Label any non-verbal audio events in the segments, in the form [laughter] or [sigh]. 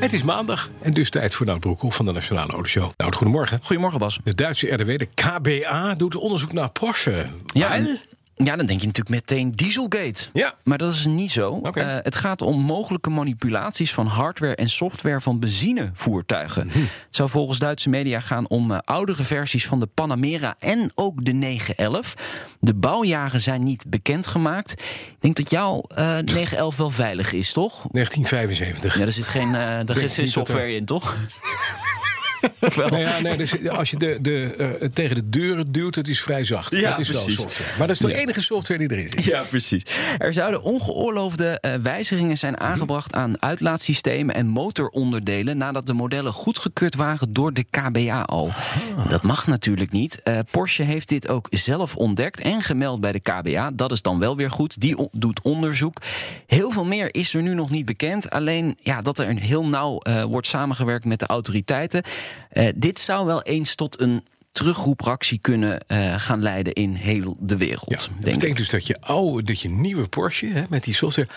Het is maandag en dus tijd voor Nout Broekhoff van de Nationale Autoshow. Nout, goedemorgen. Goedemorgen, Bas. De Duitse RDW, de KBA, doet onderzoek naar Porsche. Ja, en- ja, dan denk je natuurlijk meteen Dieselgate. Ja. Maar dat is niet zo. Oké. Eh, het gaat om mogelijke manipulaties van hardware en software van benzinevoertuigen. Mhm. Het zou volgens Duitse media gaan om eh, oudere versies van de Panamera en ook de 911. De bouwjaren zijn niet bekendgemaakt. Ik denk dat jouw eh 911 wel veilig is, toch? 1975. Ja, er zit geen, er- software in, toch? [laughs] [laughs] Nou ja, nee, dus als je de, de, eh, tegen de deuren duwt, het is vrij zacht. Ja, dat is precies. wel software. Maar dat is de Ja. enige software die erin zit. Ja, precies. Er zouden ongeoorloofde eh, wijzigingen zijn aangebracht aan uitlaatsystemen en motoronderdelen nadat de modellen goedgekeurd waren door de KBA al. Dat mag natuurlijk niet. Eh, Porsche heeft dit ook zelf ontdekt en gemeld bij de KBA. Dat is dan wel weer goed. Die doet onderzoek. Heel veel meer is er nu nog niet bekend. Alleen ja, dat er heel nauw wordt samengewerkt met de autoriteiten. Eh, dit zou wel eens tot een terugroepactie kunnen eh, gaan leiden in heel de wereld. Ja, dat denk ik. dus dat je, oude, dat je nieuwe Porsche hè, met die software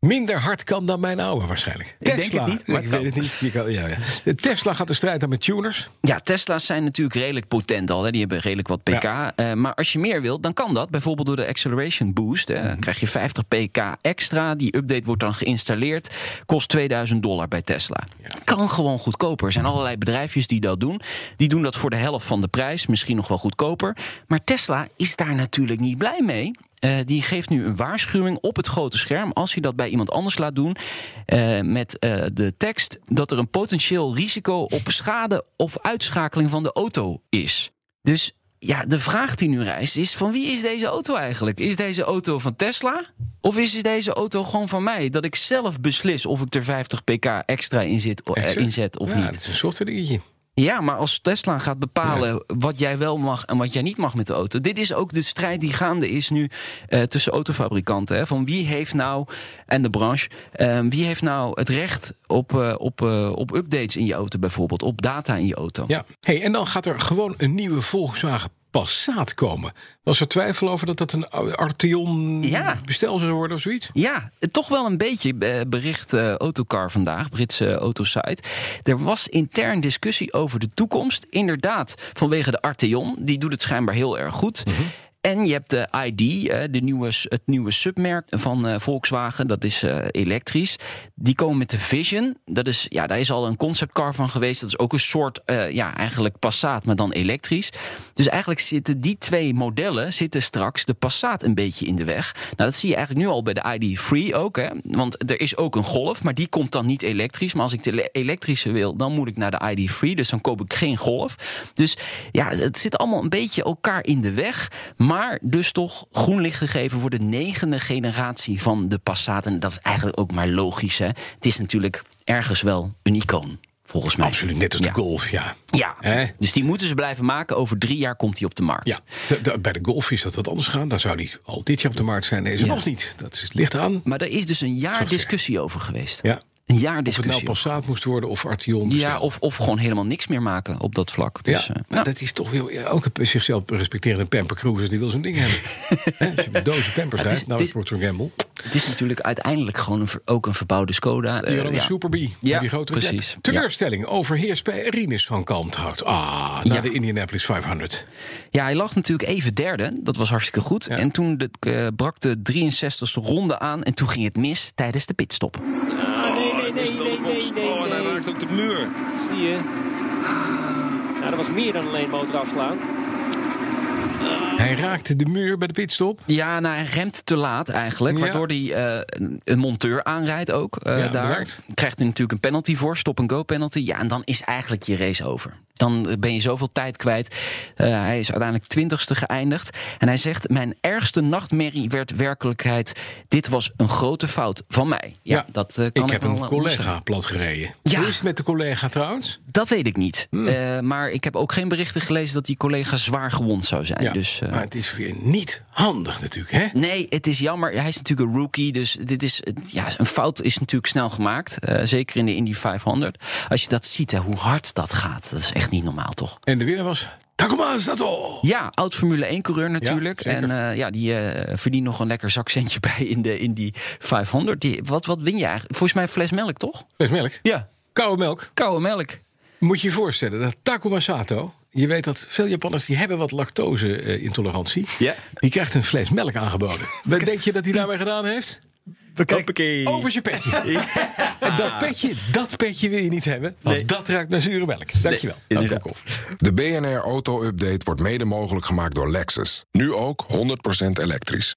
minder hard kan dan mijn oude waarschijnlijk. Ik denk het niet, maar ik weet het niet. Je kan, ja, Tesla gaat de strijd aan met tuners. Ja, Tesla's zijn natuurlijk redelijk potent al. Hè. Die hebben redelijk wat pk. Eh, maar als je meer wilt, dan kan dat. Bijvoorbeeld door de Acceleration Boost. Hè. Dan krijg je 50 pk extra. Die update wordt dan geïnstalleerd. Kost 2000 dollar bij Tesla. Kan gewoon goedkoper. Er zijn allerlei bedrijfjes die dat doen. Die doen dat voor de helft van de prijs. Misschien nog wel goedkoper. Maar Tesla is daar natuurlijk niet blij mee. Eh, die geeft nu een waarschuwing op het grote scherm. Als je dat bij iemand anders laat doen. eh, met eh, de tekst dat er een potentieel risico op schade of uitschakeling van de auto is. Dus ja, de vraag die nu rijst is: van wie is deze auto eigenlijk? Is deze auto van Tesla? Of is deze auto gewoon van mij? Dat ik zelf beslis of ik er 50 pk extra in, zit, Echt, in zet of ja, niet. Het is een software dingetje. Ja, maar als Tesla gaat bepalen wat jij wel mag en wat jij niet mag met de auto. Dit is ook de strijd die gaande is nu eh, tussen autofabrikanten. Hè, van wie heeft nou, en de branche, eh, wie heeft nou het recht op, eh, op, eh, op updates in je auto bijvoorbeeld, op data in je auto. Ja. Hey, en dan gaat er gewoon een nieuwe Volkswagen Passat komen. Was er twijfel over dat dat een Arteon Ja. bestel zou worden of zoiets? Ja, toch wel een beetje eh, bericht eh, Autocar vandaag, Britse autosite. Er was intern discussie over de toekomst. Inderdaad, vanwege de Arteon, die doet het schijnbaar heel erg goed. En je hebt de ID, de nieuwe, het nieuwe submerk van eh, Volkswagen. Dat is eh, elektrisch. Die komen met de Vision. Dat is, ja, daar is al een conceptcar van geweest. Dat is ook een soort, eh, ja, eigenlijk Passat, maar dan elektrisch. Dus eigenlijk zitten die twee modellen zitten straks de Passat een beetje in de weg. Nou, dat zie je eigenlijk nu al bij de ID3 ook. Hè? Want er is ook een Golf, maar die komt dan niet elektrisch. Maar als ik de ele- elektrische wil, dan moet ik naar de ID3. Dus dan koop ik geen Golf. Dus ja, het zit allemaal een beetje elkaar in de weg. Maar dus toch groen licht gegeven voor de negende generatie van de Passat. En dat is eigenlijk ook maar logisch. Hè? Het is natuurlijk ergens wel een icoon, volgens mij. Absoluut, net als Ja. de Golf, ja. Ja, dus die moeten ze blijven maken. Over drie jaar komt hij op de markt. Ja, de- de- bij de Golf is dat wat anders gaan. Dan zou die al dit jaar op de markt zijn. Deze Ja. nog niet. Dat is, ligt aan. Maar er is dus een jaar discussie over geweest. Ja. Een jaar Of het discussie. nou Passat moest worden of Arteon. ja, bestel. of, of gewoon helemaal niks meer maken op dat vlak. Dus, ja, eh, maar ja. dat is toch wel... ja, ook een zichzelf respecterende pamper cruiser die wil zo'n ding hebben. [laughs] Als je met dozen pampers rijdt, nou is Procter Gamble. Het is natuurlijk uiteindelijk gewoon een, ook een verbouwde Skoda. Die Eh, een ja. Super B. Ja, die precies. jet. Teleurstelling overheerst bij Rinus van Kalmthout. Ah, na Ja. de Indianapolis 500. Ja, hij lag natuurlijk even derde. Dat was hartstikke goed. Ja. En toen de, eh, brak de 63ste ronde aan. En toen ging het mis tijdens de pitstop. De muur. Zie je? Nou, dat was meer dan alleen motor afslaan. Hij raakte de muur bij de pitstop. Ja, nou, hij remt te laat eigenlijk. Ja. Waardoor hij eh, een- monteur aanrijdt ook eh, Ja, daar. bedankt. Krijgt hij natuurlijk een penalty voor, stop-and-go penalty. Ja, en dan is eigenlijk je race over. Dan ben je zoveel tijd kwijt. Eh, hij is uiteindelijk twintigste geëindigd. En hij zegt: Mijn ergste nachtmerrie werd werkelijkheid. Dit was een grote fout van mij. Ja, dat eh, kan ik heb een eh, collega onderschrijven. plat gereden. Ja. Hoe is het met de collega trouwens? Dat weet ik niet. Eh, maar ik heb ook geen berichten gelezen dat die collega zwaar gewond zou zijn. Ja, Dus, maar het is weer niet handig natuurlijk, hè? Nee, het is jammer. Hij is natuurlijk een rookie. Dus dit is, ja, een fout is natuurlijk snel gemaakt. Zeker in de Indy 500. Als je dat ziet, hè, hoe hard dat gaat. Dat is echt niet normaal, toch? En de winnaar was Takuma Sato. Ja, oud Formule 1 coureur natuurlijk. Ja, zeker. en eh, ja, die eh, verdient nog een lekker zakcentje [laughs] bij in de Indy 500. Die, wat, wat win je eigenlijk? Volgens mij een fles melk, toch? Fles melk. Ja, Koude melk. koude melk. Moet je je voorstellen dat Takuma Sato... Je weet dat veel Japanners die hebben wat lactose-intolerantie. Ja. Die krijgt een fles melk aangeboden. [laughs] Wat denk je dat hij daarmee gedaan heeft? Over zijn petje. [laughs] En dat petje, dat petje wil je niet hebben. Want dat ruikt naar zure melk. Dankjewel. Nee, inderdaad. De BNR Auto Update wordt mede mogelijk gemaakt door Lexus. Nu ook 100% elektrisch.